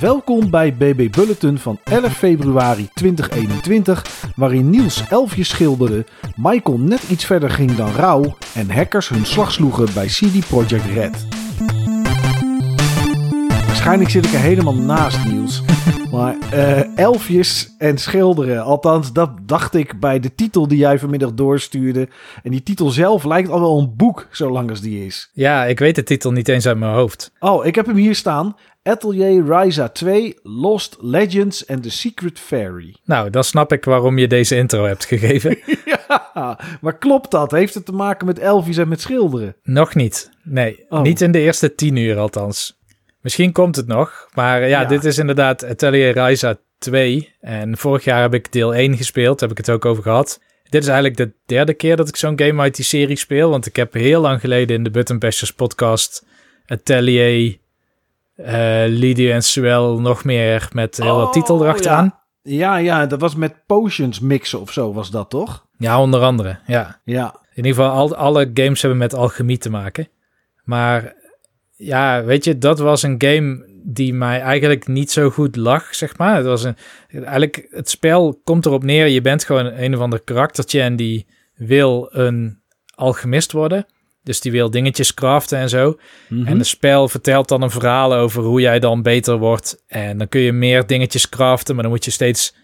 Welkom bij BB Bulletin van 11 februari 2021, waarin Niels elfjes schilderde, Michael net iets verder ging dan Rauw en hackers hun slag sloegen bij CD Projekt Red. Waarschijnlijk zit ik er helemaal naast, Niels. Maar eh, elfjes en schilderen, althans dat dacht ik bij de titel die jij vanmiddag doorstuurde. En die titel zelf lijkt al wel een boek, zo lang als die is. Ja, ik weet de titel niet eens uit mijn hoofd. Oh, ik heb hem hier staan. Atelier Ryza 2, Lost Legends and the Secret Fairy. Nou, dan snap ik waarom je deze intro hebt gegeven. ja, maar klopt dat? Heeft het te maken met elfjes en met schilderen? Nog niet. Nee, Oh. niet in de eerste tien uur althans. Misschien komt het nog, maar ja, Ja. dit is inderdaad Atelier Ryza 2. En vorig jaar heb ik deel 1 gespeeld, heb ik het ook over gehad. Dit is eigenlijk de derde keer dat ik zo'n game uit die serie speel, want ik heb heel lang geleden in de Button Bashers podcast Atelier, eh Lydia en Suel nog meer met heel wat Oh, titel erachteraan. Ja, ja, dat was met potions mixen of zo was dat toch? Ja, onder andere, ja. Ja. In ieder geval, al, alle games hebben met alchemie te maken. Maar ja, weet je, dat was een game die mij eigenlijk niet zo goed lag, zeg maar. Het was een, eigenlijk, het spel komt erop neer, je bent gewoon een of ander karaktertje en die wil een alchemist worden. Dus die wil dingetjes craften en zo. Mhm. En het spel vertelt dan een verhaal over hoe jij dan beter wordt. En dan kun je meer dingetjes craften, maar dan moet je steeds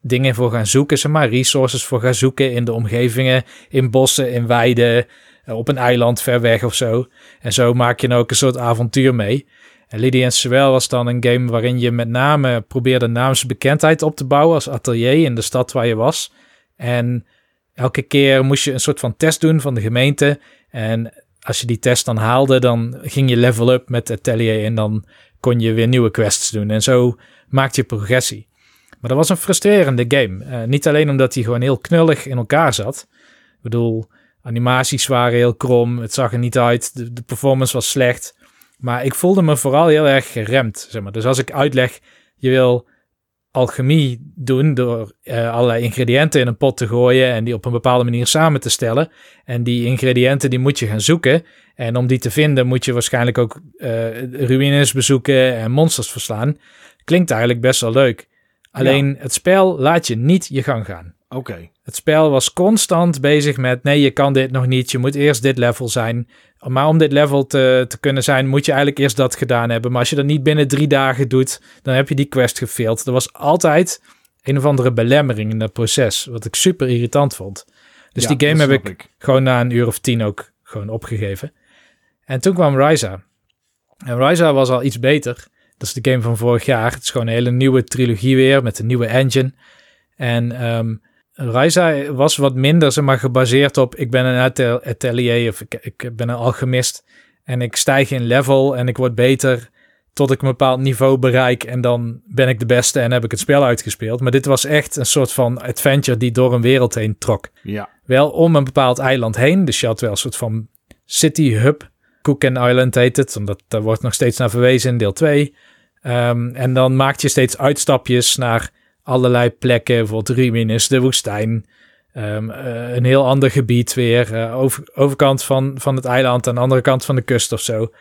dingen voor gaan zoeken, zeg maar, resources voor gaan zoeken in de omgevingen, in bossen, in weiden, eh, op een eiland ver weg of zo. En zo maak je dan ook een soort avontuur mee. En Lydia en Suel was dan een game waarin je met name probeerde naamsbekendheid op te bouwen als atelier in de stad waar je was. En elke keer moest je een soort van test doen van de gemeente. En als je die test dan haalde, dan ging je level up met atelier en dan kon je weer nieuwe quests doen. En zo maakte je progressie. Maar dat was een frustrerende game. Eh, niet alleen omdat hij gewoon heel knullig in elkaar zat. Ik bedoel, animaties waren heel krom. Het zag er niet uit. De, de performance was slecht. Maar ik voelde me vooral heel erg geremd. Zeg maar. Dus als ik uitleg, je wil alchemie doen door eh, allerlei ingrediënten in een pot te gooien en die op een bepaalde manier samen te stellen. En die ingrediënten die moet je gaan zoeken. En om die te vinden moet je waarschijnlijk ook eh, ruïnes bezoeken en monsters verslaan. Klinkt eigenlijk best wel leuk. Alleen het spel laat je niet je gang gaan. Oké. Het spel was constant bezig met: nee, je kan dit nog niet. Je moet eerst dit level zijn. Maar om dit level te, te kunnen zijn, moet je eigenlijk eerst dat gedaan hebben. Maar als je dat niet binnen drie dagen doet, dan heb je die quest gefaild. Er was altijd een of andere belemmering in dat proces, wat ik super irritant vond. Dus Ja, die game heb ik, gewoon na een uur of tien ook gewoon opgegeven. En toen kwam Ryza. En Ryza was al iets beter. Dat is de game van vorig jaar. Het is gewoon een hele nieuwe trilogie weer met een nieuwe engine. En ehm Ryza was wat minder zeg maar, gebaseerd op ik ben een atel- atelier of ik, ik ben een alchemist. En ik stijg in level en ik word beter tot ik een bepaald niveau bereik. En dan ben ik de beste en heb ik het spel uitgespeeld. Maar dit was echt een soort van adventure die door een wereld heen trok Ja. wel om een bepaald eiland heen. Dus je had wel een soort van city hub. Cooken Island heet het, omdat daar wordt nog steeds naar verwezen in deel 2. Ehm, en dan maak je steeds uitstapjes naar allerlei plekken, bijvoorbeeld ruïnes, de woestijn. ehm, eh, een heel ander gebied weer, eh, over, overkant van, van het eiland aan de andere kant van de kust of zo.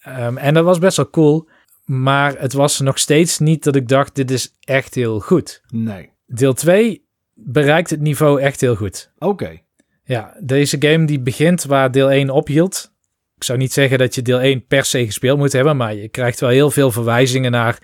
Ehm, en dat was best wel cool, maar het was nog steeds niet dat ik dacht, dit is echt heel goed. Nee. Deel 2 bereikt het niveau echt heel goed. Oké. Ja, deze game die begint waar deel 1 ophield. Ik zou niet zeggen dat je deel 1 per se gespeeld moet hebben, maar je krijgt wel heel veel verwijzingen naar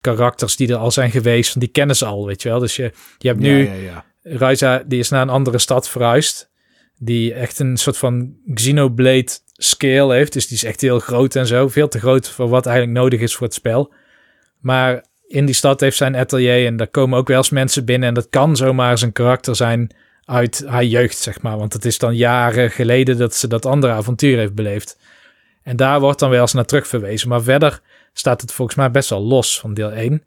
karakters die er al zijn geweest. Die kennen ze al, weet je wel. Dus je, je hebt nu Ja, ja, ja. Ryza, die is naar een andere stad verhuisd. Die echt een soort van Xenoblade scale heeft. Dus die is echt heel groot en zo. Veel te groot voor wat eigenlijk nodig is voor het spel. Maar in die stad heeft zijn atelier en daar komen ook wel eens mensen binnen. En dat kan zomaar zijn karakter zijn uit haar jeugd, zeg maar. Want het is dan jaren geleden dat ze dat andere avontuur heeft beleefd. En daar wordt dan wel eens naar terug verwezen. Maar verder staat het volgens mij best wel los van deel 1.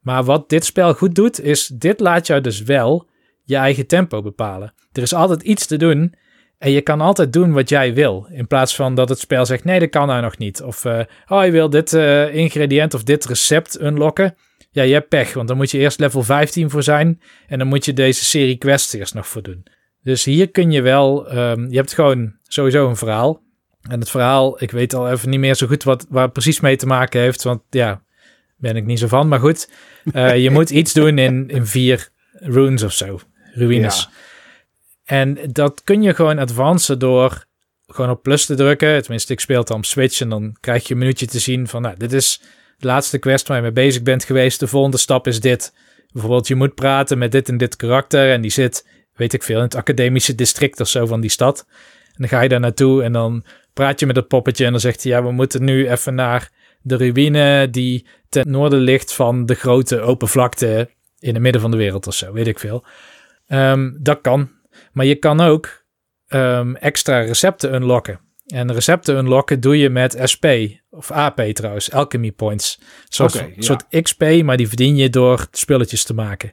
Maar wat dit spel goed doet, is dit laat jou dus wel je eigen tempo bepalen. Er is altijd iets te doen en je kan altijd doen wat jij wil. In plaats van dat het spel zegt, nee, dat kan nou nog niet. Of, eh, oh, je wil dit eh, ingrediënt of dit recept unlocken. Ja, je hebt pech, want dan moet je eerst level 15 voor zijn. En dan moet je deze serie quests eerst nog voor doen. Dus hier kun je wel, ehm, je hebt gewoon sowieso een verhaal. En het verhaal, ik weet al even niet meer zo goed wat, waar precies mee te maken heeft. Want ja, ben ik niet zo van. Maar goed, eh, je moet iets doen in, in vier runes of zo. Ruïnes. En dat kun je gewoon advancen door gewoon op plus te drukken. Tenminste, ik speel dan op Switch en dan krijg je een minuutje te zien van, nou, dit is de laatste quest waar je mee bezig bent geweest. De volgende stap is dit. Bijvoorbeeld, je moet praten met dit en dit karakter en die zit, weet ik veel, in het academische district of zo van die stad. En dan ga je daar naartoe en dan praat je met het poppetje en dan zegt hij, ja, we moeten nu even naar de ruïne die ten noorden ligt van de grote open vlakte in het midden van de wereld of zo, weet ik veel. Ehm, dat kan. Maar je kan ook ehm, extra recepten unlocken. En recepten unlocken doe je met SP of AP trouwens, alchemy points. Ja. soort XP, maar die verdien je door spulletjes te maken.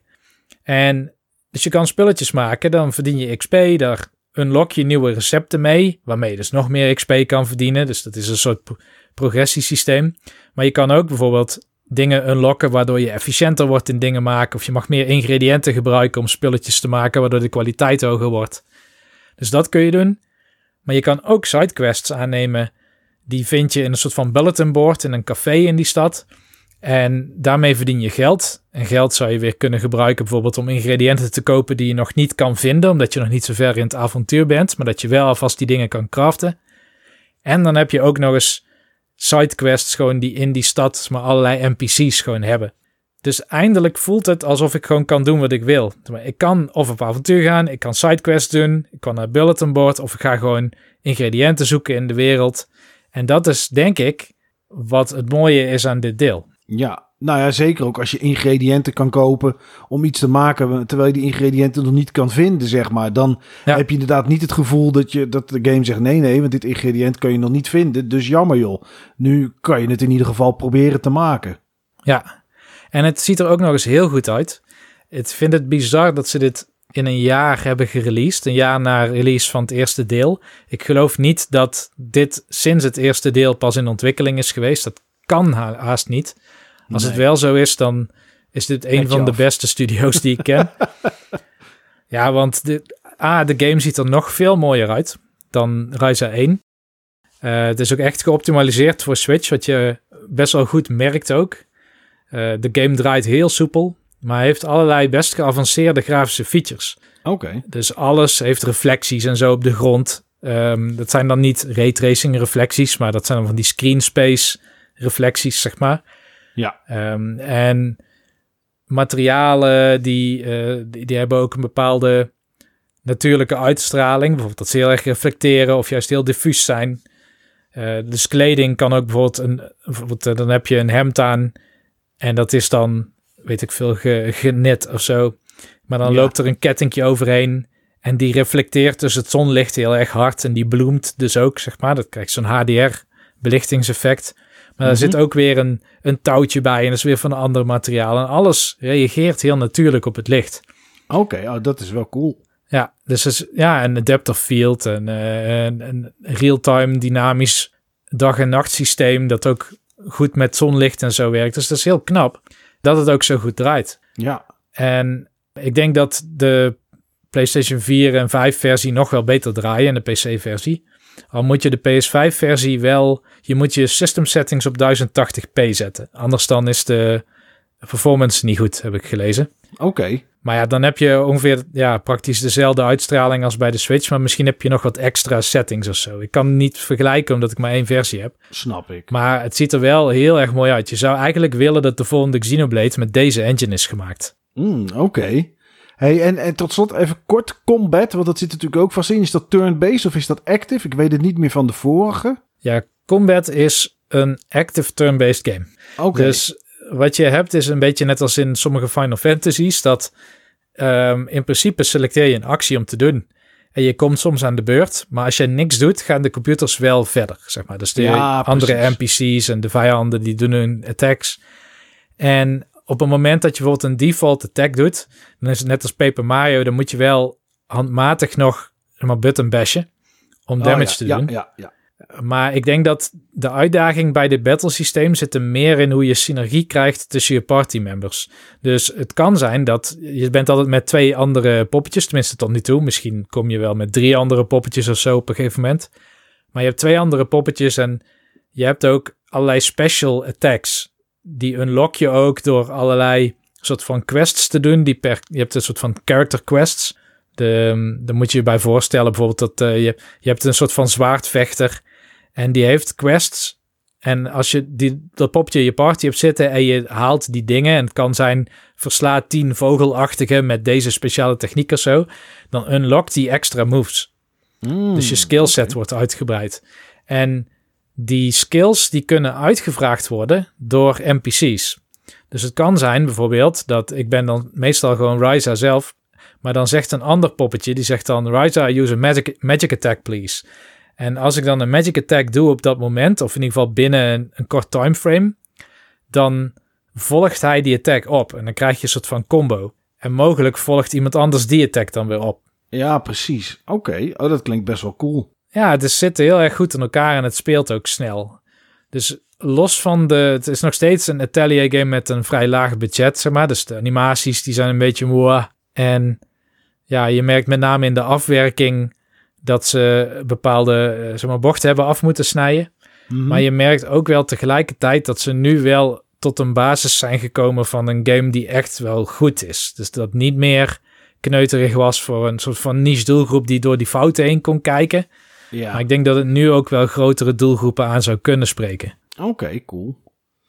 En dus je kan spulletjes maken, dan verdien je XP, daar unlock je nieuwe recepten mee, waarmee je dus nog meer XP kan verdienen. Dus dat is een soort pro- progressiesysteem. Maar je kan ook bijvoorbeeld dingen unlocken waardoor je efficiënter wordt in dingen maken. Of je mag meer ingrediënten gebruiken om spulletjes te maken, waardoor de kwaliteit hoger wordt. Dus dat kun je doen. Maar je kan ook sidequests aannemen. Die vind je in een soort van bulletin board in een café in die stad. En daarmee verdien je geld. En geld zou je weer kunnen gebruiken bijvoorbeeld om ingrediënten te kopen die je nog niet kan vinden, omdat je nog niet zo ver in het avontuur bent, maar dat je wel alvast die dingen kan craften. En dan heb je ook nog eens sidequests gewoon die in die stad maar allerlei NPC's gewoon hebben. Dus eindelijk voelt het alsof ik gewoon kan doen wat ik wil. Ik kan of op avontuur gaan, ik kan sidequests doen, ik kan naar bulletin board of ik ga gewoon ingrediënten zoeken in de wereld. En dat is denk ik wat het mooie is aan dit deel. Ja, nou ja, zeker ook als je ingrediënten kan kopen om iets te maken terwijl je die ingrediënten nog niet kan vinden, zeg maar. Dan Ja. heb je inderdaad niet het gevoel dat, je, dat de game zegt nee, nee, want dit ingrediënt kan je nog niet vinden. Dus jammer joh. Nu kan je het in ieder geval proberen te maken. Ja, en het ziet er ook nog eens heel goed uit. Ik vind het bizar dat ze dit in een jaar hebben gereleased. Een jaar na release van het eerste deel. Ik geloof niet dat dit sinds het eerste deel pas in ontwikkeling is geweest. Dat kan ha- haast niet. Als het wel zo is, dan is dit een van de af. beste studio's die ik ken. ja, want de, A, de game ziet er nog veel mooier uit dan Ryza 1. Eh, het is ook echt geoptimaliseerd voor Switch, wat je best wel goed merkt ook. Eh, de game draait heel soepel, maar heeft allerlei best geavanceerde grafische features. Oké. Dus alles heeft reflecties en zo op de grond. Ehm, dat zijn dan niet raytracing reflecties, maar dat zijn dan van die screen space reflecties, zeg maar. Ja. Ehm, en materialen die, eh, die, die hebben ook een bepaalde natuurlijke uitstraling. Bijvoorbeeld dat ze heel erg reflecteren of juist heel diffuus zijn. Eh, dus kleding kan ook bijvoorbeeld, een, bijvoorbeeld eh, dan heb je een hemd aan en dat is dan, weet ik veel, ge, genet of zo. Maar dan Ja. loopt er een kettingje overheen en die reflecteert dus het zonlicht heel erg hard en die bloemt dus ook, zeg maar. Dat krijgt zo'n HDR belichtingseffect. Maar er Mhm. zit ook weer een, een touwtje bij en dat is weer van een ander materiaal. En alles reageert heel natuurlijk op het licht. Oké, oh, dat is wel cool. Ja, dus is, ja, een depth of field, een, eh, een, een real-time dynamisch dag- en nachtsysteem dat ook goed met zonlicht en zo werkt. Dus dat is heel knap dat het ook zo goed draait. Ja. En ik denk dat de PlayStation 4 en 5 versie nog wel beter draaien en de PC versie. Al moet je de PS5 versie wel, je moet je system settings op 1080p zetten. Anders dan is de performance niet goed, heb ik gelezen. Oké. Maar ja, dan heb je ongeveer ja, praktisch dezelfde uitstraling als bij de Switch. Maar misschien heb je nog wat extra settings of zo. Ik kan het niet vergelijken omdat ik maar één versie heb. Snap ik. Maar het ziet er wel heel erg mooi uit. Je zou eigenlijk willen dat de volgende Xenoblade met deze engine is gemaakt. Mm, Oké. Hey, en, en tot slot even kort combat, want dat zit natuurlijk ook vast in. Is dat turn-based of is dat active? Ik weet het niet meer van de vorige. Ja, Combat is een active turn-based game. Oké. Dus wat je hebt is een beetje net als in sommige Final Fantasies. Dat ehm, in principe selecteer je een actie om te doen. En je komt soms aan de beurt. Maar als je niks doet, gaan de computers wel verder. Zeg maar. Dus de Ja, andere. NPC's en de vijanden die doen hun attacks. En op het moment dat je bijvoorbeeld een default attack doet. Dan is het net als Paper Mario. Dan moet je wel handmatig nog maar, button bashen. Om Oh, damage ja, te doen. Ja, ja. Maar ik denk dat de uitdaging bij dit battle systeem zit er meer in hoe je synergie krijgt tussen je party members. Dus het kan zijn dat je bent altijd met twee andere poppetjes, tenminste tot nu toe. Misschien kom je wel met drie andere poppetjes of zo op een gegeven moment. Maar je hebt twee andere poppetjes en je hebt ook allerlei special attacks die unlock je ook door allerlei soort van quests te doen. Die per, je hebt een soort van character quests. De, ehm, daar moet je je bij voorstellen bijvoorbeeld dat uh, je, je hebt een soort van zwaardvechter en die heeft quests. En als je die, dat popje in je party hebt zitten en je haalt die dingen, en het kan zijn versla tien vogelachtige met deze speciale techniek of zo, dan unlockt die extra moves. Mm, dus je skillset wordt uitgebreid. En die skills die kunnen uitgevraagd worden door NPC's. Dus het kan zijn bijvoorbeeld dat ik ben dan meestal gewoon Ryza zelf, maar dan zegt een ander poppetje, die zegt dan Ryza, use a magic, magic attack please. En als ik dan een magic attack doe op dat moment, of in ieder geval binnen een, een kort timeframe, dan volgt hij die attack op. En dan krijg je een soort van combo. En mogelijk volgt iemand anders die attack dan weer op. Ja, precies. Oké, oh, dat klinkt best wel cool. Ja, het is, zit heel erg goed in elkaar en het speelt ook snel. Dus los van de... Het is nog steeds een atelier game met een vrij laag budget, zeg maar. Dus de animaties die zijn een beetje moe. En ja, je merkt met name in de afwerking dat ze bepaalde eh, zeg maar, bochten hebben af moeten snijden. Mhm. Maar je merkt ook wel tegelijkertijd dat ze nu wel tot een basis zijn gekomen van een game die echt wel goed is. Dus dat niet meer kneuterig was voor een soort van niche doelgroep die door die fouten heen kon kijken. Ja, Maar ik denk dat het nu ook wel grotere doelgroepen aan zou kunnen spreken. oké, cool.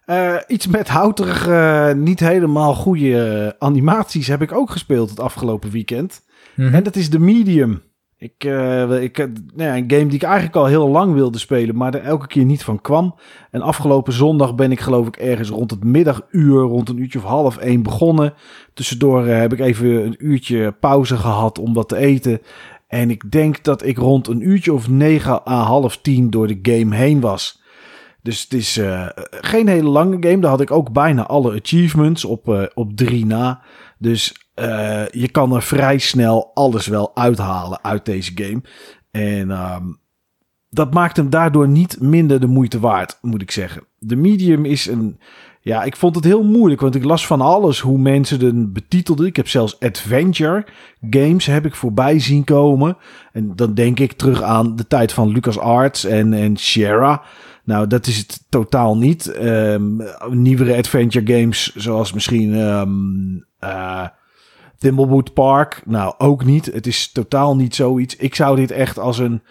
Eh, iets met houterige, niet helemaal goede animaties heb ik ook gespeeld het afgelopen weekend. Mhm. En dat is The Medium. Ik, eh, ik, eh, nou ja, een game die ik eigenlijk al heel lang wilde spelen, maar er elke keer niet van kwam. En afgelopen zondag ben ik geloof ik ergens rond het middaguur, rond een uurtje of half één begonnen. Tussendoor heb ik even een uurtje pauze gehad om wat te eten. En ik denk dat ik rond een uurtje of negen à half tien door de game heen was. Dus het is eh, geen hele lange game. Daar had ik ook bijna alle achievements op, eh, op drie na. Dus eh, je kan er vrij snel alles wel uithalen uit deze game. En ehm, dat maakt hem daardoor niet minder de moeite waard, moet ik zeggen. De medium is een. Ja, ik vond het heel moeilijk, want ik las van alles hoe mensen het betitelden. Ik heb zelfs adventure games heb ik voorbij zien komen. En dan denk ik terug aan de tijd van LucasArts en, en Sierra. Nou, dat is het totaal niet. Ehm, nieuwere adventure games, zoals misschien Thimblewood Park. Nou, ook niet. Het is totaal niet zoiets. Ik zou dit echt als een,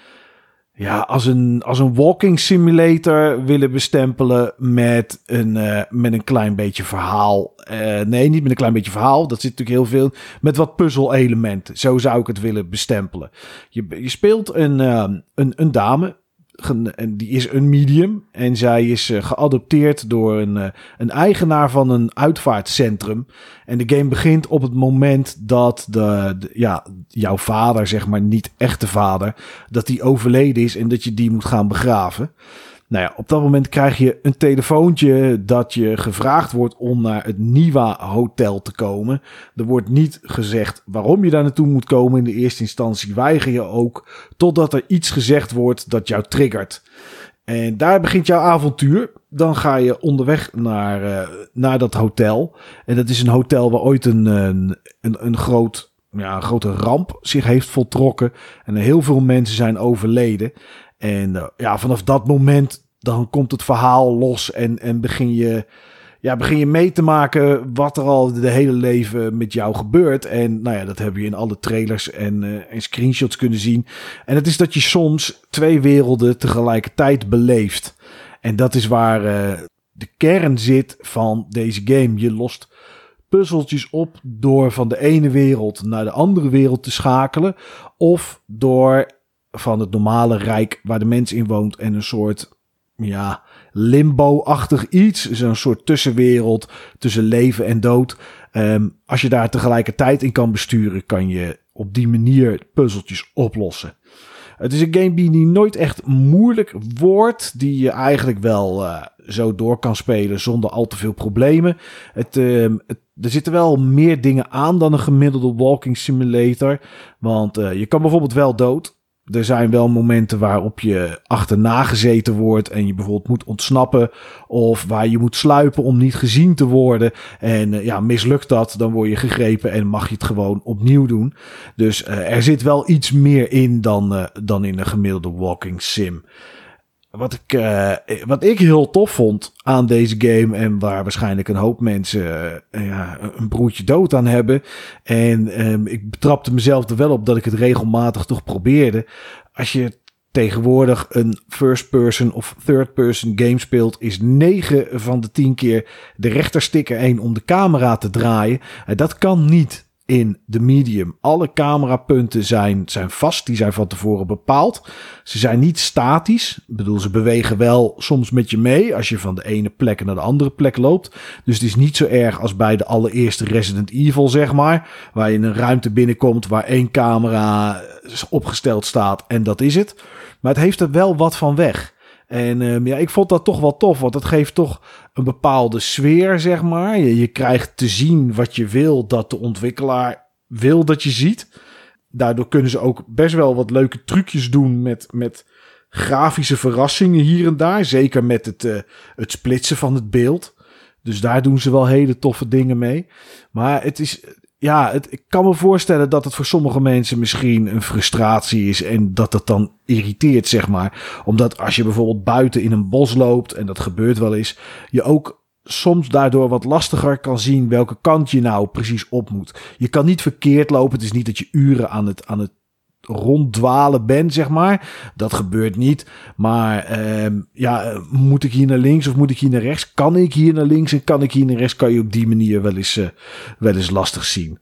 ja, als een, als een walking simulator willen bestempelen met een, eh, met een klein beetje verhaal. Eh, nee, niet met een klein beetje verhaal. Dat zit natuurlijk heel veel. Met wat puzzel-elementen. Zo zou ik het willen bestempelen. Je, je speelt een, ehm, een, een dame. Die is een medium. En zij is eh, geadopteerd door een, eh, een eigenaar van een uitvaartcentrum. En de game begint op het moment dat de, de- ja, jouw vader, zeg maar, niet echte vader, dat die overleden is en dat je die moet gaan begraven. Nou ja, op dat moment krijg je een telefoontje dat je gevraagd wordt om naar het Niwa Hotel te komen. Er wordt niet gezegd waarom je daar naartoe moet komen. In de eerste instantie weiger je ook totdat er iets gezegd wordt dat jou triggert. En daar begint jouw avontuur. Dan ga je onderweg naar, eh, naar dat hotel. En dat is een hotel waar ooit een, een, een, groot, ja, grote ramp zich heeft voltrokken. En heel veel mensen zijn overleden. En eh, ja, vanaf dat moment dan komt het verhaal los en, en begin, je, ja, begin je mee te maken wat er al de hele leven met jou gebeurt. En nou ja, dat heb je in alle trailers en, eh, en screenshots kunnen zien. En het is dat je soms twee werelden tegelijkertijd beleeft. En dat is waar eh, de kern zit van deze game. Je lost puzzeltjes op door van de ene wereld naar de andere wereld te schakelen. Of door van het normale rijk waar de mens in woont en een soort ja, limbo-achtig iets. Zo'n soort tussenwereld tussen leven en dood. Ehm, als je daar tegelijkertijd in kan besturen, kan je op die manier puzzeltjes oplossen. Het is een game die nooit echt moeilijk wordt. Die je eigenlijk wel eh, zo door kan spelen zonder al te veel problemen. Ehm, het- er zitten wel meer dingen aan dan een gemiddelde walking simulator. Want eh, je kan bijvoorbeeld wel dood. Er zijn wel momenten waarop je achterna gezeten wordt en je bijvoorbeeld moet ontsnappen. Of waar je moet sluipen om niet gezien te worden. En eh, ja, mislukt dat, dan word je gegrepen en mag je het gewoon opnieuw doen. Dus eh, er zit wel iets meer in dan, eh, dan in een gemiddelde walking sim. Wat ik, uh, wat ik heel tof vond aan deze game. En waar waarschijnlijk een hoop mensen uh, ja, een broertje dood aan hebben. En um, ik betrapte mezelf er wel op dat ik het regelmatig toch probeerde. Als je tegenwoordig een first person of third person game speelt, is 9 van de 10 keer de rechtersticker 1 om de camera te draaien. En dat kan niet in de medium. Alle camerapunten zijn, zijn vast, die zijn van tevoren bepaald. Ze zijn niet statisch. Ik bedoel, ze bewegen wel soms met je mee als je van de ene plek naar de andere plek loopt. Dus het is niet zo erg als bij de allereerste Resident Evil, zeg maar. Waar je in een ruimte binnenkomt waar één camera opgesteld staat en dat is het. Maar het heeft er wel wat van weg. En um, ja, ik vond dat toch wel tof, want het geeft toch een bepaalde sfeer, zeg maar. Je, je krijgt te zien wat je wil dat de ontwikkelaar wil dat je ziet. Daardoor kunnen ze ook best wel wat leuke trucjes doen met, met grafische verrassingen hier en daar. Zeker met het, uh, het splitsen van het beeld. Dus daar doen ze wel hele toffe dingen mee. Maar het is, ja, ik kan me voorstellen dat het voor sommige mensen misschien een frustratie is en dat het dan irriteert, zeg maar. Omdat als je bijvoorbeeld buiten in een bos loopt, en dat gebeurt wel eens, je ook soms daardoor wat lastiger kan zien welke kant je nou precies op moet. Je kan niet verkeerd lopen. Het is niet dat je uren aan het, aan het ronddwalen ben, zeg maar. Dat gebeurt niet. Maar uh, ja, moet ik hier naar links of moet ik hier naar rechts? Kan ik hier naar links en kan ik hier naar rechts? Kan je op die manier wel eens, uh, wel eens lastig zien.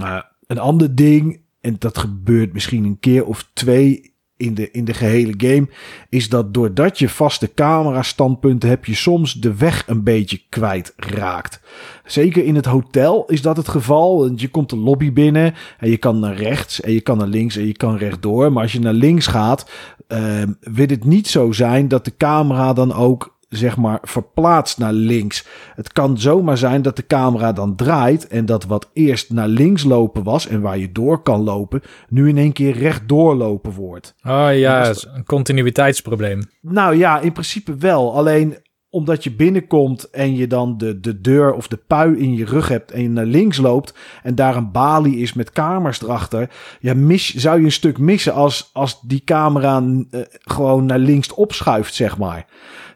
Uh, een ander ding, en dat gebeurt misschien een keer of twee in de, in de gehele game, is dat doordat je vaste camera standpunten hebt, je soms de weg een beetje kwijt raakt. Zeker in het hotel is dat het geval. Je komt de lobby binnen en je kan naar rechts en je kan naar links en je kan rechtdoor. Maar als je naar links gaat, uh, wil het niet zo zijn dat de camera dan ook zeg maar verplaatst naar links. Het kan zomaar zijn dat de camera dan draait en dat wat eerst naar links lopen was en waar je door kan lopen, nu in één keer rechtdoor lopen wordt. Oh ja, een continuïteitsprobleem. Nou ja, in principe wel. Alleen omdat je binnenkomt en je dan de, de deur of de pui in je rug hebt en je naar links loopt en daar een balie is met kamers erachter, ja, mis, zou je een stuk missen als, als die camera uh, gewoon naar links opschuift, zeg maar.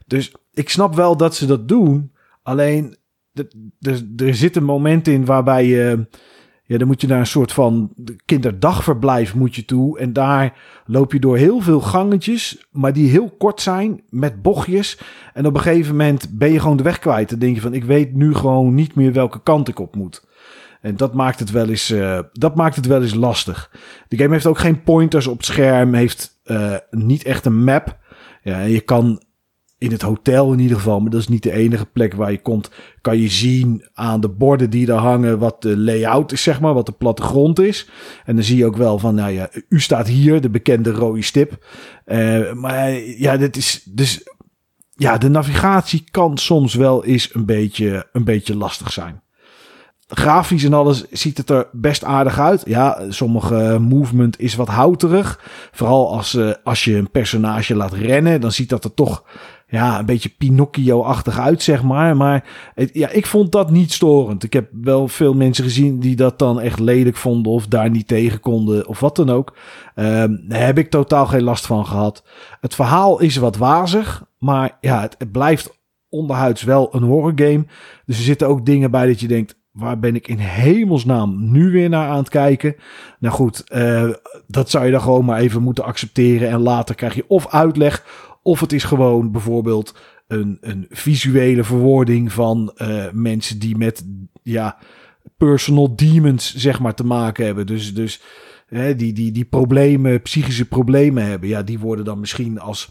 Dus ik snap wel dat ze dat doen. Alleen, er zit een moment in waarbij je... Ja, dan moet je naar een soort van kinderdagverblijf moet je toe. En daar loop je door heel veel gangetjes, maar die heel kort zijn, met bochtjes. En op een gegeven moment ben je gewoon de weg kwijt. Dan denk je van, ik weet nu gewoon niet meer welke kant ik op moet. En dat maakt het wel eens, uh, dat maakt het wel eens lastig. De game heeft ook geen pointers op het scherm, heeft uh, niet echt een map. Ja, je kan in het hotel in ieder geval, maar dat is niet de enige plek waar je komt, kan je zien aan de borden die daar hangen wat de layout is, zeg maar, wat de plattegrond is. En dan zie je ook wel van, nou ja, u staat hier, de bekende rode stip. Uh, maar ja, dit is dus, ja, de navigatie kan soms wel eens een beetje, een beetje lastig zijn. Grafisch en alles ziet het er best aardig uit. Ja, sommige movement is wat houterig. Vooral als, uh, als je een personage laat rennen, dan ziet dat er toch ja, een beetje Pinocchio-achtig uit, zeg maar. Maar ja, ik vond dat niet storend. Ik heb wel veel mensen gezien die dat dan echt lelijk vonden of daar niet tegen konden of wat dan ook. Um, daar heb ik totaal geen last van gehad. Het verhaal is wat wazig, maar ja, het, blijft onderhuids wel een horrorgame. Dus er zitten ook dingen bij dat je denkt, waar ben ik in hemelsnaam nu weer naar aan het kijken? Nou goed, uh, dat zou je dan gewoon maar even moeten accepteren. En later krijg je of uitleg of het is gewoon bijvoorbeeld een, een visuele verwoording van uh, mensen die met ja, personal demons zeg maar te maken hebben. Dus, dus hè, die, die, die problemen, psychische problemen hebben. Ja, die worden dan misschien als,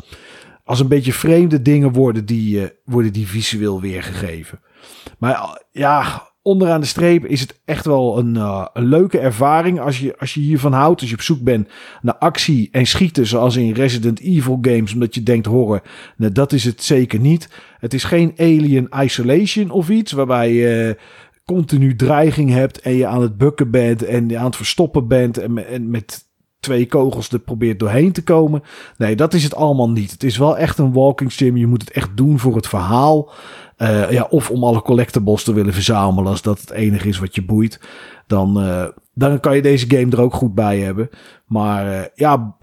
als een beetje vreemde dingen worden die, uh, worden die visueel weergegeven. Maar ja, onderaan de streep is het echt wel een, uh, een leuke ervaring als je, als je hiervan houdt. Als je op zoek bent naar actie en schieten zoals in Resident Evil games. Omdat je denkt horror. Nou, dat is het zeker niet. Het is geen Alien Isolation of iets waarbij je continu dreiging hebt en je aan het bukken bent en aan het verstoppen bent en, en met twee kogels er probeert doorheen te komen. Nee, dat is het allemaal niet. Het is wel echt een walking sim. Je moet het echt doen voor het verhaal. Uh, ja, of om alle collectibles te willen verzamelen, als dat het enige is wat je boeit. Dan, uh, dan kan je deze game er ook goed bij hebben. Maar uh, ja,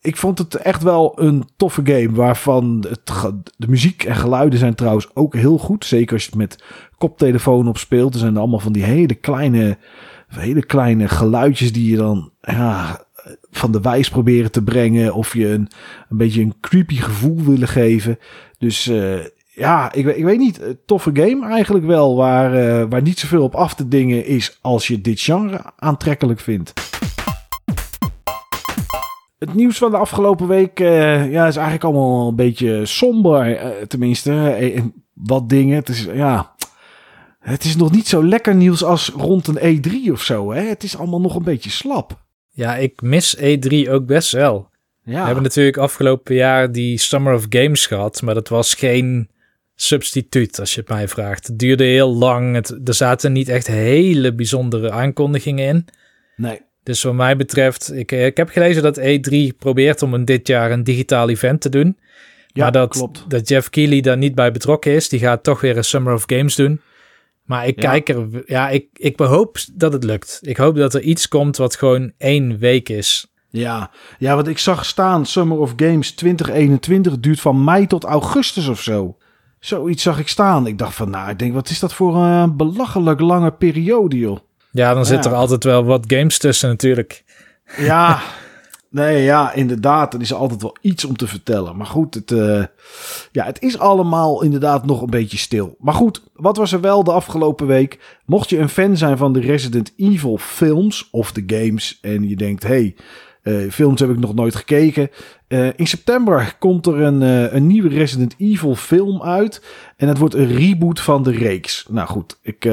ik vond het echt wel een toffe game. Waarvan het, de muziek en geluiden zijn trouwens ook heel goed. Zeker als je het met koptelefoon op speelt. Er zijn allemaal van die hele kleine, hele kleine geluidjes die je dan ja, van de wijs proberen te brengen. Of je een, een beetje een creepy gevoel willen geven. Dus uh, ja, ik, ik weet niet. Toffe game eigenlijk wel. Waar, uh, waar niet zoveel op af te dingen is als je dit genre aantrekkelijk vindt. Het nieuws van de afgelopen week ja, is eigenlijk allemaal een beetje somber. tenminste, wat dingen. Het is, ja, het is nog niet zo lekker nieuws als rond een E3 of zo. Hè? Het is allemaal nog een beetje slap. Ja, ik mis E3 ook best wel. Ja. We hebben natuurlijk afgelopen jaar die Summer of Games gehad, maar dat was geen substituut als je het mij vraagt. Het duurde heel lang. Het, er zaten niet echt hele bijzondere aankondigingen in. Nee. Dus wat mij betreft, ik, ik heb gelezen dat E3 probeert om een dit jaar een digitaal event te doen. Ja, maar dat, klopt. dat Jeff Keighley daar niet bij betrokken is. Die gaat toch weer een Summer of Games doen. Maar ik kijk er, ja, ik, ik hoop dat het lukt. Ik hoop dat er iets komt wat gewoon één week is. Ja, ja, want ik zag staan Summer of Games 2021 duurt van mei tot augustus of zo. Zoiets zag ik staan. Ik dacht van, nou, ik denk, wat is dat voor een belachelijk lange periode, joh. Ja, dan zit er altijd wel wat games tussen natuurlijk. Ja, Nee, ja, inderdaad. Er is altijd wel iets om te vertellen. Maar goed, het, uh, ja, het is allemaal inderdaad nog een beetje stil. Maar goed, wat was er wel de afgelopen week? Mocht je een fan zijn van de Resident Evil films of de games en je denkt, hey, uh, films heb ik nog nooit gekeken. Uh, in september komt er een, een nieuwe Resident Evil film uit. En het wordt een reboot van de reeks. Nou goed, ik,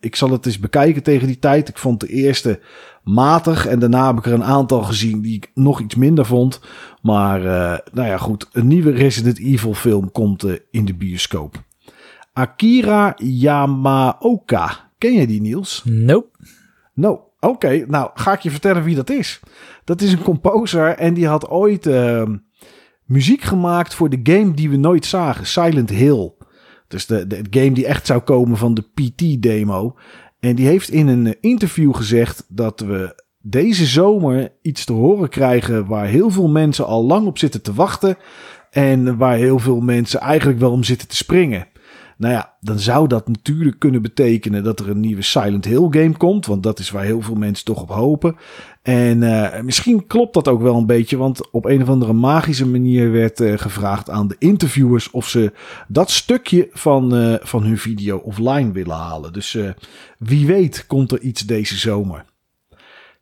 ik zal het eens bekijken tegen die tijd. Ik vond de eerste matig. En daarna heb ik er een aantal gezien die ik nog iets minder vond. Maar uh, nou ja, goed. Een nieuwe Resident Evil film komt uh, in de bioscoop. Akira Yamaoka. Ken je die, Niels? Nope. No. Oké, nou ga ik je vertellen wie dat is. Dat is een composer en die had ooit uh, muziek gemaakt voor de game die we nooit zagen. Silent Hill. Dus de, de, game die echt zou komen van de PT-demo. En die heeft in een interview gezegd dat we deze zomer iets te horen krijgen waar heel veel mensen al lang op zitten te wachten. En waar heel veel mensen eigenlijk wel om zitten te springen. Nou ja, dan zou dat natuurlijk kunnen betekenen dat er een nieuwe Silent Hill game komt. Want dat is waar heel veel mensen toch op hopen. En uh, misschien klopt dat ook wel een beetje. Want op een of andere magische manier werd uh, gevraagd aan de interviewers of ze dat stukje van, uh, van hun video offline willen halen. Dus wie weet komt er iets deze zomer.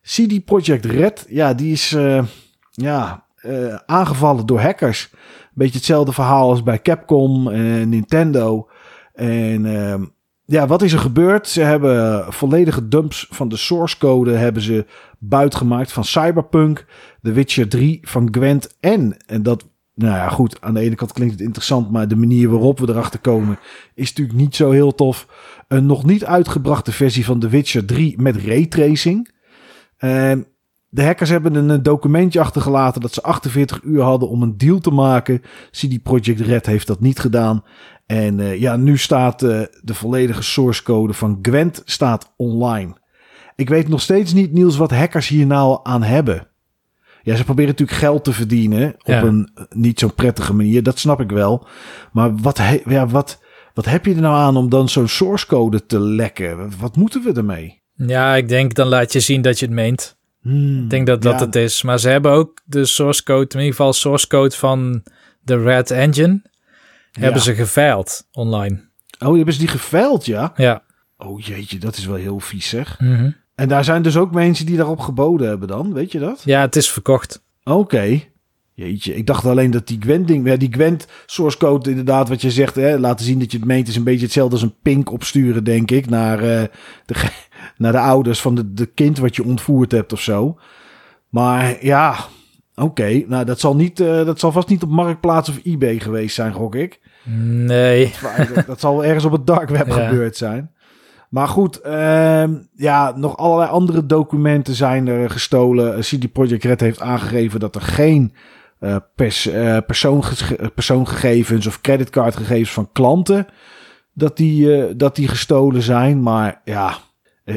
CD Projekt Red, ja, die is ja, aangevallen door hackers. Beetje hetzelfde verhaal als bij Capcom en Nintendo. En uh, ja, wat is er gebeurd? Ze hebben volledige dumps van de source code hebben ze buitgemaakt van Cyberpunk, The Witcher 3, van Gwent en, en dat, nou ja, goed, aan de ene kant klinkt het interessant, maar de manier waarop we erachter komen is natuurlijk niet zo heel tof. Een nog niet uitgebrachte versie van The Witcher 3 met raytracing. En de hackers hebben een documentje achtergelaten dat ze 48 uur hadden om een deal te maken. CD Projekt Red heeft dat niet gedaan. En uh, ja, nu staat uh, de volledige source code van Gwent staat online. Ik weet nog steeds niet, Niels, wat hackers hier nou aan hebben. Ja, ze proberen natuurlijk geld te verdienen op een eh, niet zo prettige manier. Dat snap ik wel. Maar wat, ja, wat, wat heb je er nou aan om dan zo'n source code te lekken? Wat moeten we ermee? Ja, ik denk dan laat je zien dat je het meent. Hmm, ik denk dat dat het is. Maar ze hebben ook de source code, in ieder geval source code van de Red Engine. Hebben ze geveild online. Oh, hebben ze die geveild, ja? Ja. Oh jeetje, dat is wel heel vies zeg. Mhm. En daar zijn dus ook mensen die daarop geboden hebben dan, weet je dat? Ja, het is verkocht. Oké. Jeetje, ik dacht alleen dat die Gwent-ding... Ja, die Gwent source code inderdaad, wat je zegt... Hè, laten zien dat je het meent... is een beetje hetzelfde als een pink opsturen, denk ik... naar, uh, de, naar de ouders van de, de kind wat je ontvoerd hebt of zo. Maar ja, Oké, nou dat zal, niet, uh, dat zal vast niet op Marktplaats of eBay geweest zijn, gok ik. Nee. Dat, dat zal ergens op het dark web gebeurd zijn. Maar goed, uh, ja, nog allerlei andere documenten zijn er gestolen. CD Projekt Red heeft aangegeven dat er geen uh, pers, uh, persoongegevens of creditcardgegevens van klanten dat die, dat die gestolen zijn. Maar ja,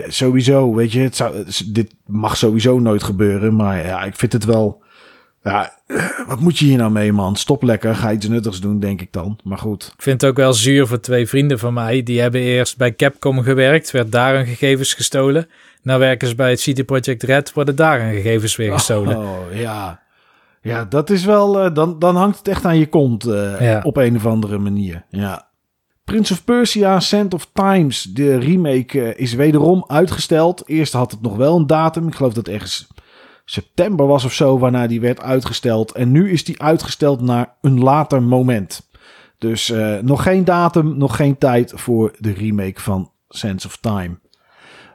sowieso, weet je, het zou, dit mag sowieso nooit gebeuren. Maar ja, ik vind het wel Ja, wat moet je hier nou mee, man? Stop lekker, ga iets nuttigs doen, denk ik dan. Maar goed. Ik vind het ook wel zuur voor twee vrienden van mij. Die hebben eerst bij Capcom gewerkt, werd daar hun gegevens gestolen. Nou werken ze bij het CD Projekt Red, worden daar hun gegevens weer gestolen. Oh, ja. Ja, dat is wel... Uh, dan, dan hangt het echt aan je kont uh, ja. op een of andere manier. Ja. Prince of Persia, Sand of Times, de remake, uh, is wederom uitgesteld. Eerst had het nog wel een datum. Ik geloof dat ergens september was of zo, waarna die werd uitgesteld. En nu is die uitgesteld naar een later moment. Dus uh, nog geen datum, nog geen tijd voor de remake van Sense of Time.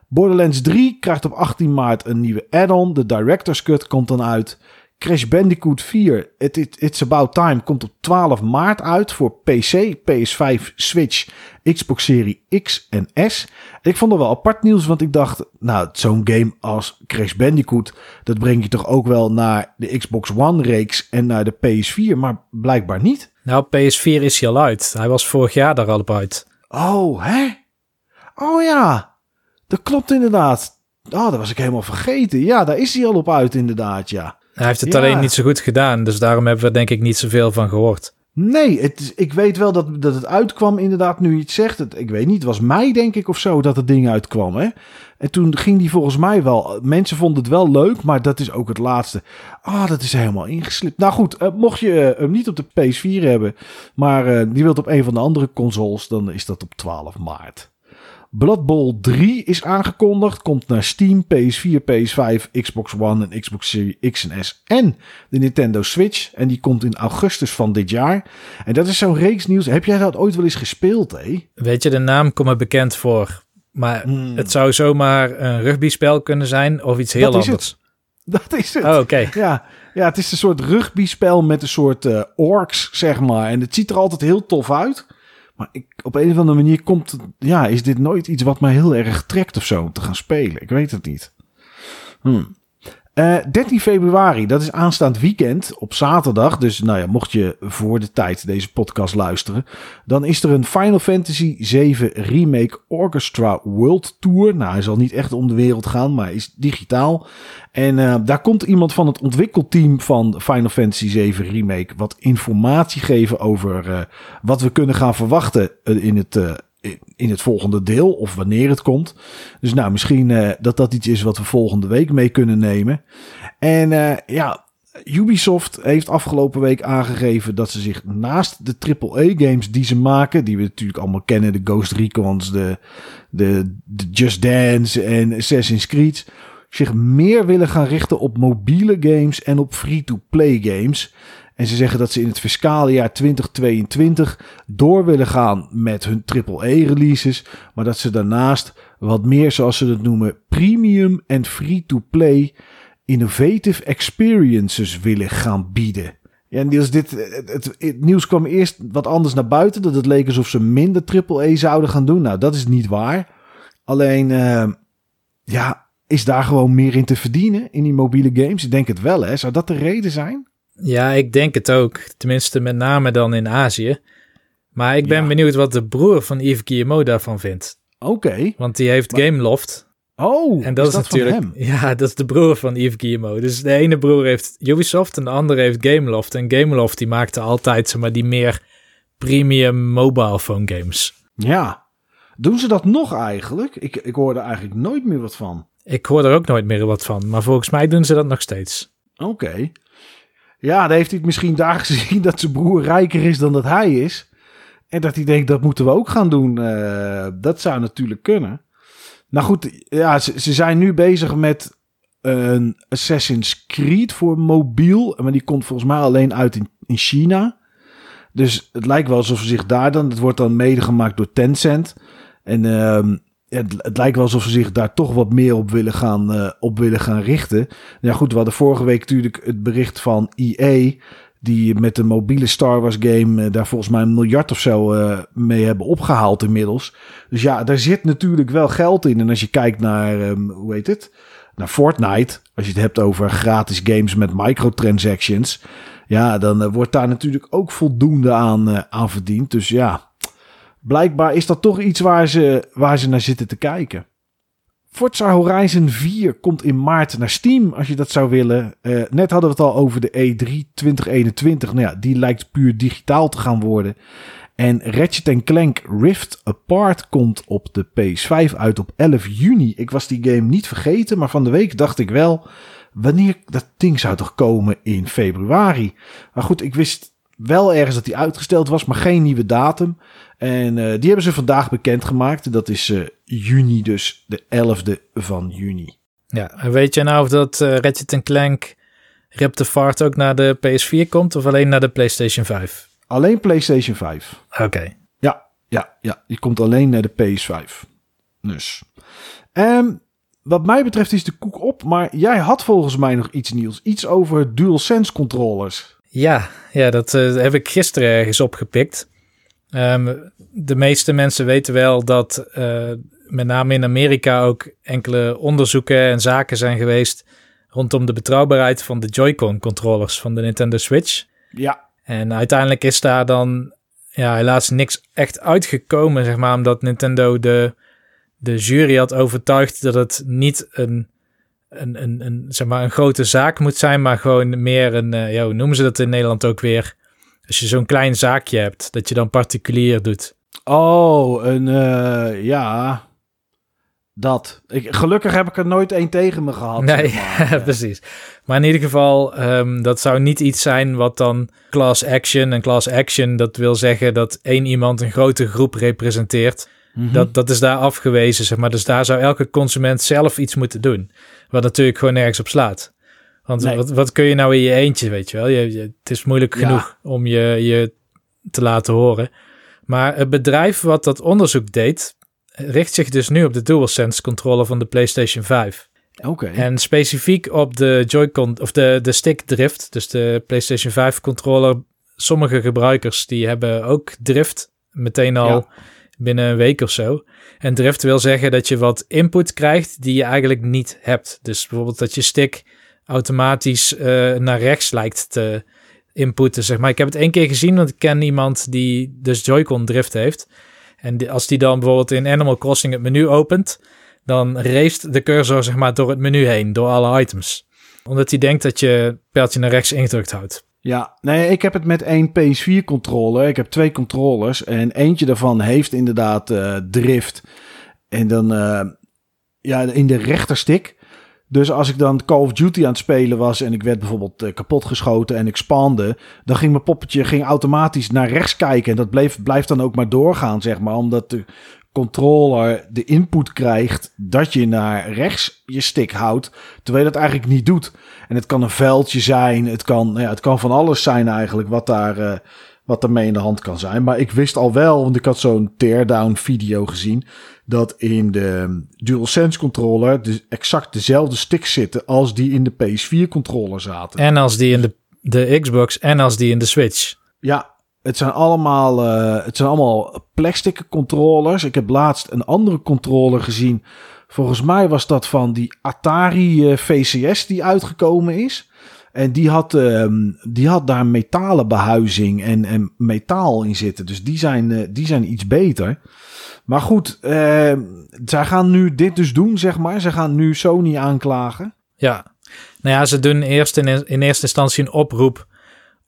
Borderlands 3 krijgt op 18 maart een nieuwe add-on. De Director's Cut komt dan uit. Crash Bandicoot 4, It, It, It's About Time, komt op 12 maart uit voor PC, PS5, Switch, Xbox Serie X en S. Ik vond het wel apart nieuws, want ik dacht, nou, zo'n game als Crash Bandicoot, dat breng je toch ook wel naar de Xbox One-reeks en naar de PS4, maar blijkbaar niet. Nou, PS4 is hij al uit. Hij was vorig jaar daar al op uit. Oh, hè? Oh ja, dat klopt inderdaad. Oh, dat was ik helemaal vergeten. Ja, daar is hij al op uit inderdaad, ja. Hij heeft het ja. alleen niet zo goed gedaan, dus daarom hebben we denk ik niet zoveel van gehoord. Nee, het, ik weet wel dat, dat het uitkwam inderdaad, nu je het zegt. Het, ik weet niet, het was mei denk ik of zo dat het ding uitkwam. Hè? En toen ging die volgens mij wel... Mensen vonden het wel leuk, maar dat is ook het laatste. Ah, dat is helemaal ingeslipt. Nou goed, uh, mocht je uh, hem niet op de PS4 hebben... maar uh, die wilt op een van de andere consoles... dan is dat op 12 maart. Blood Bowl 3 is aangekondigd. Komt naar Steam, PS4, PS5, Xbox One en Xbox Series X en S. En de Nintendo Switch. En die komt in augustus van dit jaar. En dat is zo'n reeks nieuws. Heb jij dat ooit wel eens gespeeld, hé? Weet je, de naam komt me bekend voor. Maar hmm. het zou zomaar een rugbyspel kunnen zijn of iets heel dat anders. Is. Dat is het. Oh, oké. Okay. Ja, ja, het is een soort rugbyspel met een soort uh, orks, zeg maar. En het ziet er altijd heel tof uit. Maar ik, op een of andere manier komt, ja, is dit nooit iets wat mij heel erg trekt of zo om te gaan spelen. Ik weet het niet. Hmm. Uh, 13 februari, dat is aanstaand weekend op zaterdag. Dus nou ja, mocht je voor de tijd deze podcast luisteren, dan is er een Final Fantasy 7 Remake Orchestra World Tour. Nou, hij zal niet echt om de wereld gaan, maar is digitaal. En uh, daar komt iemand van het ontwikkelteam van Final Fantasy 7 Remake wat informatie geven over uh, wat we kunnen gaan verwachten in het in het volgende deel of wanneer het komt. Dus nou, misschien uh, dat dat iets is wat we volgende week mee kunnen nemen. En uh, ja, Ubisoft heeft afgelopen week aangegeven dat ze zich naast de AAA-games die ze maken, die we natuurlijk allemaal kennen, de Ghost Recons, de, de, de Just Dance en Assassin's Creed, zich meer willen gaan richten op mobiele games en op free-to-play games. En ze zeggen dat ze in het fiscale jaar 2022 door willen gaan met hun AAA-releases. Maar dat ze daarnaast wat meer, zoals ze het noemen, premium en free-to-play innovative experiences willen gaan bieden. Ja, Niels, dit, het, nieuws kwam eerst wat anders naar buiten. Dat het leek alsof ze minder AAA zouden gaan doen. Nou, dat is niet waar. Alleen, uh, ja, is daar gewoon meer in te verdienen in die mobiele games? Ik denk het wel, hè? Zou dat de reden zijn? Ja, ik denk het ook. Tenminste, met name dan in Azië. Maar ik ben ja. benieuwd wat de broer van Yves Guillemot daarvan vindt. Oké. Okay. Want die heeft maar... Gameloft. Oh, en dat is, dat natuurlijk. Hem? Ja, dat is de broer van Yves Guillemot. Dus de ene broer heeft Ubisoft en de andere heeft Gameloft. En Gameloft die maakte altijd zeg maar, die meer premium mobile phone games. Ja. Doen ze dat nog eigenlijk? Ik, ik hoor er eigenlijk nooit meer wat van. Ik hoor er ook nooit meer wat van. Maar volgens mij doen ze dat nog steeds. Oké. Okay. Ja, dan heeft hij misschien daar gezien dat zijn broer rijker is dan dat hij is. En dat hij denkt, dat moeten we ook gaan doen. Uh, dat zou natuurlijk kunnen. Nou goed, ja, ze, zijn nu bezig met een Assassin's Creed voor mobiel. Maar die komt volgens mij alleen uit in, in China. Dus het lijkt wel alsof ze zich daar dan... Het wordt dan mede gemaakt door Tencent. En uh, het, lijkt wel alsof ze zich daar toch wat meer op willen gaan, uh, op willen gaan richten. Ja, goed, we hadden vorige week natuurlijk het bericht van EA. Die met de mobiele Star Wars game uh, daar volgens mij een miljard of zo uh, mee hebben opgehaald inmiddels. Dus ja, daar zit natuurlijk wel geld in. En als je kijkt naar, um, hoe heet het? Naar Fortnite. Als je het hebt over gratis games met microtransactions. Ja, dan wordt daar natuurlijk ook voldoende aan, aan verdiend. Dus ja, blijkbaar is dat toch iets waar ze, waar ze naar zitten te kijken. Forza Horizon 4 komt in maart naar Steam, als je dat zou willen. Uh, net hadden we het al over de E3 2021. Nou ja, die lijkt puur digitaal te gaan worden. En Ratchet Clank Rift Apart komt op de PS5 uit op 11 juni. Ik was die game niet vergeten, maar van de week dacht ik wel... wanneer dat ding zou toch komen in februari? Maar goed, ik wist wel ergens dat die uitgesteld was, maar geen nieuwe datum. En uh, die hebben ze vandaag bekendgemaakt. Dat is uh, juni, dus de 11e van juni. Ja, en weet je nou of dat uh, Ratchet Clank Rift Apart ook naar de PS4 komt of alleen naar de PlayStation 5? Alleen PlayStation 5. Oké. Ja, ja, ja. Die komt alleen naar de PS5. Dus. Um, wat mij betreft is de koek op, maar jij had volgens mij nog iets nieuws. Iets over DualSense controllers. Ja, ja dat uh, heb ik gisteren ergens opgepikt. Um, de meeste mensen weten wel dat uh, met name in Amerika ook enkele onderzoeken en zaken zijn geweest rondom de betrouwbaarheid van de Joy-Con controllers van de Nintendo Switch. Ja. En uiteindelijk is daar dan ja, helaas niks echt uitgekomen, zeg maar, omdat Nintendo de, de jury had overtuigd dat het niet een, een, een, een, zeg maar, een grote zaak moet zijn, maar gewoon meer een, uh, ja, hoe noemen ze dat in Nederland ook weer? Als je zo'n klein zaakje hebt, dat je dan particulier doet. Oh, een, uh, ja, dat. Ik, gelukkig heb ik er nooit één tegen me gehad. Nee, maar. precies. Maar in ieder geval, um, dat zou niet iets zijn wat dan class action. En class action, dat wil zeggen dat één iemand een grote groep representeert. Mm -hmm. dat, dat is daar afgewezen, zeg maar. Dus daar zou elke consument zelf iets moeten doen. Wat natuurlijk gewoon nergens op slaat. Want nee. wat, wat kun je nou in je eentje, weet je wel? Je, je, het is moeilijk ja. genoeg om je, je te laten horen. Maar het bedrijf wat dat onderzoek deed, richt zich dus nu op de DualSense controller van de PlayStation 5. Oké. Okay. En specifiek op de Joy-Con of de, de stick drift, dus de PlayStation 5 controller. Sommige gebruikers die hebben ook drift meteen al ja. Binnen een week of zo. En drift wil zeggen dat je wat input krijgt die je eigenlijk niet hebt. Dus bijvoorbeeld dat je stick automatisch uh, naar rechts lijkt te inputten, zeg maar. Ik heb het één keer gezien, want ik ken iemand die dus Joy-Con drift heeft. En als die dan bijvoorbeeld in Animal Crossing het menu opent, dan race de cursor zeg maar door het menu heen, door alle items. Omdat hij denkt dat je pijltje naar rechts ingedrukt houdt. Ja, nee, ik heb het met één PS4 controller. Ik heb twee controllers en eentje daarvan heeft inderdaad uh, drift. En dan uh, ja, in de rechterstick. Dus als ik dan Call of Duty aan het spelen was en ik werd bijvoorbeeld uh, kapot geschoten en ik spande, dan ging mijn poppetje ging automatisch naar rechts kijken. En dat bleef, blijft dan ook maar doorgaan, zeg maar, omdat de controller de input krijgt dat je naar rechts je stick houdt, terwijl je dat eigenlijk niet doet. En het kan een veldje zijn, het kan, nou ja, het kan van alles zijn eigenlijk wat daar, uh, wat ermee in de hand kan zijn. Maar ik wist al wel, want ik had zo'n teardown video gezien, dat in de DualSense controller de, exact dezelfde sticks zitten als die in de PS4 controller zaten. En als die in de, de Xbox en als die in de Switch. Ja, het zijn allemaal, uh, het zijn allemaal plastic controllers. Ik heb laatst een andere controller gezien. Volgens mij was dat van die Atari uh, VCS die uitgekomen is. En die had, uh, die had daar metalen behuizing en, en metaal in zitten. Dus die zijn, uh, die zijn iets beter. Maar goed, uh, zij gaan nu dit dus doen, zeg maar. Ze gaan nu Sony aanklagen. Ja, nou ja, ze doen eerst in, in eerste instantie een oproep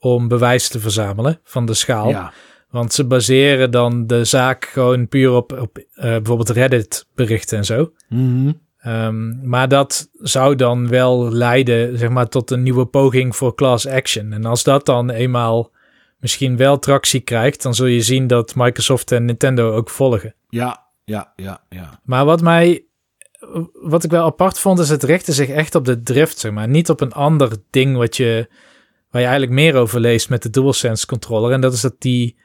om bewijs te verzamelen van de schaal. Ja. Want ze baseren dan de zaak gewoon puur op, op uh, bijvoorbeeld Reddit berichten en zo. Mm -hmm. um, maar dat zou dan wel leiden zeg maar, tot een nieuwe poging voor class action. En als dat dan eenmaal misschien wel tractie krijgt, dan zul je zien dat Microsoft en Nintendo ook volgen. Ja, ja, ja, ja. Maar wat mij, wat ik wel apart vond, is het richtte zich echt op de drift, zeg maar. Niet op een ander ding wat je, waar je eigenlijk meer over leest met de DualSense controller. En dat is dat die,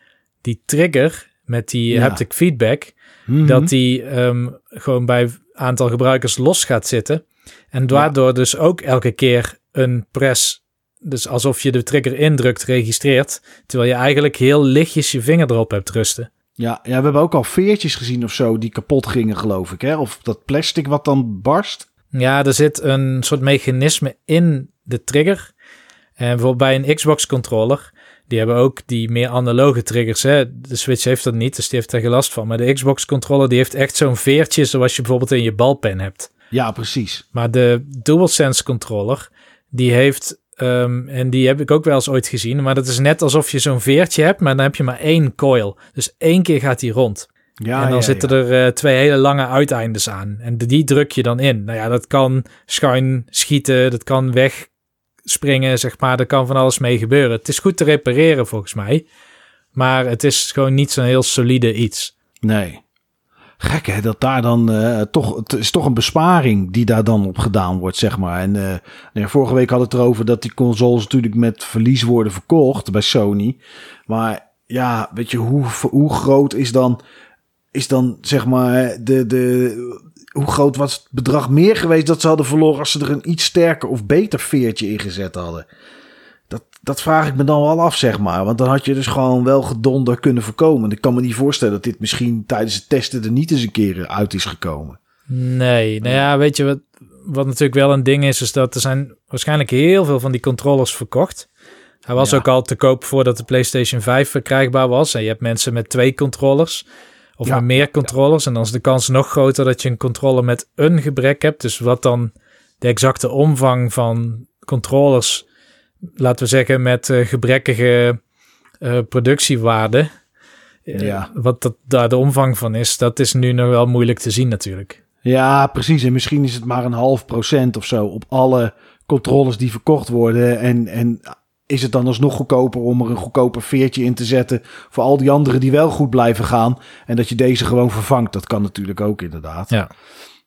die trigger met die ja. haptic feedback, mm -hmm. dat die um, gewoon bij aantal gebruikers los gaat zitten. En daardoor ja. dus ook elke keer een press dus alsof je de trigger indrukt, registreert. Terwijl je eigenlijk heel lichtjes je vinger erop hebt rusten. Ja, ja, we hebben ook al veertjes gezien of zo die kapot gingen, geloof ik. Hè? Of dat plastic wat dan barst. Ja, er zit een soort mechanisme in de trigger. En bijvoorbeeld bij een Xbox controller, die hebben ook die meer analoge triggers. Hè? De Switch heeft dat niet, dus die heeft er geen last van. Maar de Xbox controller die heeft echt zo'n veertje zoals je bijvoorbeeld in je balpen hebt. Ja, precies. Maar de DualSense controller, die heeft, ehm, en die heb ik ook wel eens ooit gezien, maar dat is net alsof je zo'n veertje hebt, maar dan heb je maar één coil. Dus één keer gaat die rond. Ja, en dan ja, zitten ja. er eh, twee hele lange uiteindes aan. En die druk je dan in. Nou ja, dat kan schuin schieten, dat kan wegspringen, zeg maar. Er kan van alles mee gebeuren. Het is goed te repareren volgens mij. Maar het is gewoon niet zo'n heel solide iets. Nee. Gek hè, dat daar dan eh, toch, het is toch een besparing die daar dan op gedaan wordt, zeg maar. En eh, nou ja, vorige week hadden we het erover dat die consoles natuurlijk met verlies worden verkocht bij Sony. Maar ja, weet je, hoe, hoe groot is dan, is dan zeg maar de, de, hoe groot was het bedrag meer geweest dat ze hadden verloren als ze er een iets sterker of beter veertje in gezet hadden? Dat, dat vraag ik me dan wel af, zeg maar. Want dan had je dus gewoon wel gedonder kunnen voorkomen. Ik kan me niet voorstellen dat dit misschien tijdens het testen er niet eens een keer uit is gekomen. Nee, nou ja, weet je wat, wat natuurlijk wel een ding is, is dat er zijn waarschijnlijk heel veel van die controllers verkocht. Hij was Ja. ook al te koop voordat de PlayStation 5 verkrijgbaar was. En je hebt mensen met twee controllers of Ja. meer controllers. En dan is de kans nog groter dat je een controller met een gebrek hebt. Dus wat dan de exacte omvang van controllers, laten we zeggen, met eh, gebrekkige eh, productiewaarde. eh, Ja. Wat dat, daar de omvang van is, dat is nu nog wel moeilijk te zien natuurlijk. Ja, precies. En misschien is het maar een half procent of zo op alle controllers die verkocht worden. En, en is het dan alsnog goedkoper om er een goedkoper veertje in te zetten voor al die anderen die wel goed blijven gaan. En dat je deze gewoon vervangt. Dat kan natuurlijk ook inderdaad. Ja.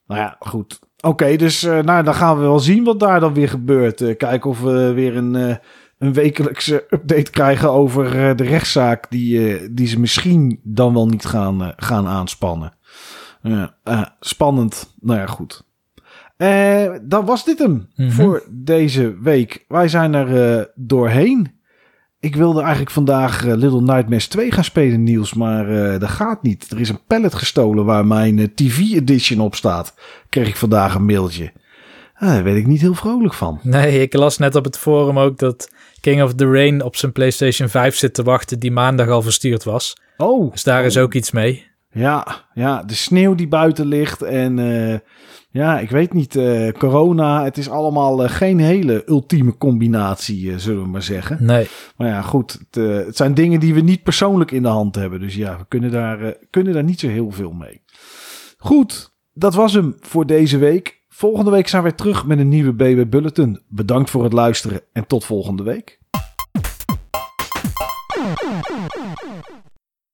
Nou ja, goed. Oké, dus eh, nou, dan gaan we wel zien wat daar dan weer gebeurt. Eh, kijken of we weer een, eh, een wekelijkse update krijgen over de rechtszaak die, die ze misschien dan wel niet gaan, gaan aanspannen. Ja, spannend. Nou ja, goed. Eh, dan was dit hem Mhm. voor deze week. Wij zijn er eh, doorheen. Ik wilde eigenlijk vandaag eh, Little Nightmares 2 gaan spelen, Niels, maar dat gaat niet. Er is een pallet gestolen waar mijn TV-edition op staat. Kreeg ik vandaag een mailtje. Ah, daar werd ik niet heel vrolijk van. Nee, ik las net op het forum ook dat King of the Rain op zijn PlayStation 5 zit te wachten, die maandag al verstuurd was. Oh, Dus daar is ook iets mee. Ja, ja, de sneeuw die buiten ligt en ja, ik weet niet, eh, corona, het is allemaal eh, geen hele ultieme combinatie, eh, zullen we maar zeggen. Nee. Maar ja, goed, het, het zijn dingen die we niet persoonlijk in de hand hebben, dus ja, we kunnen daar, kunnen daar niet zo heel veel mee. Goed, dat was hem voor deze week. Volgende week zijn we terug met een nieuwe BB Bulletin. Bedankt voor het luisteren en tot volgende week.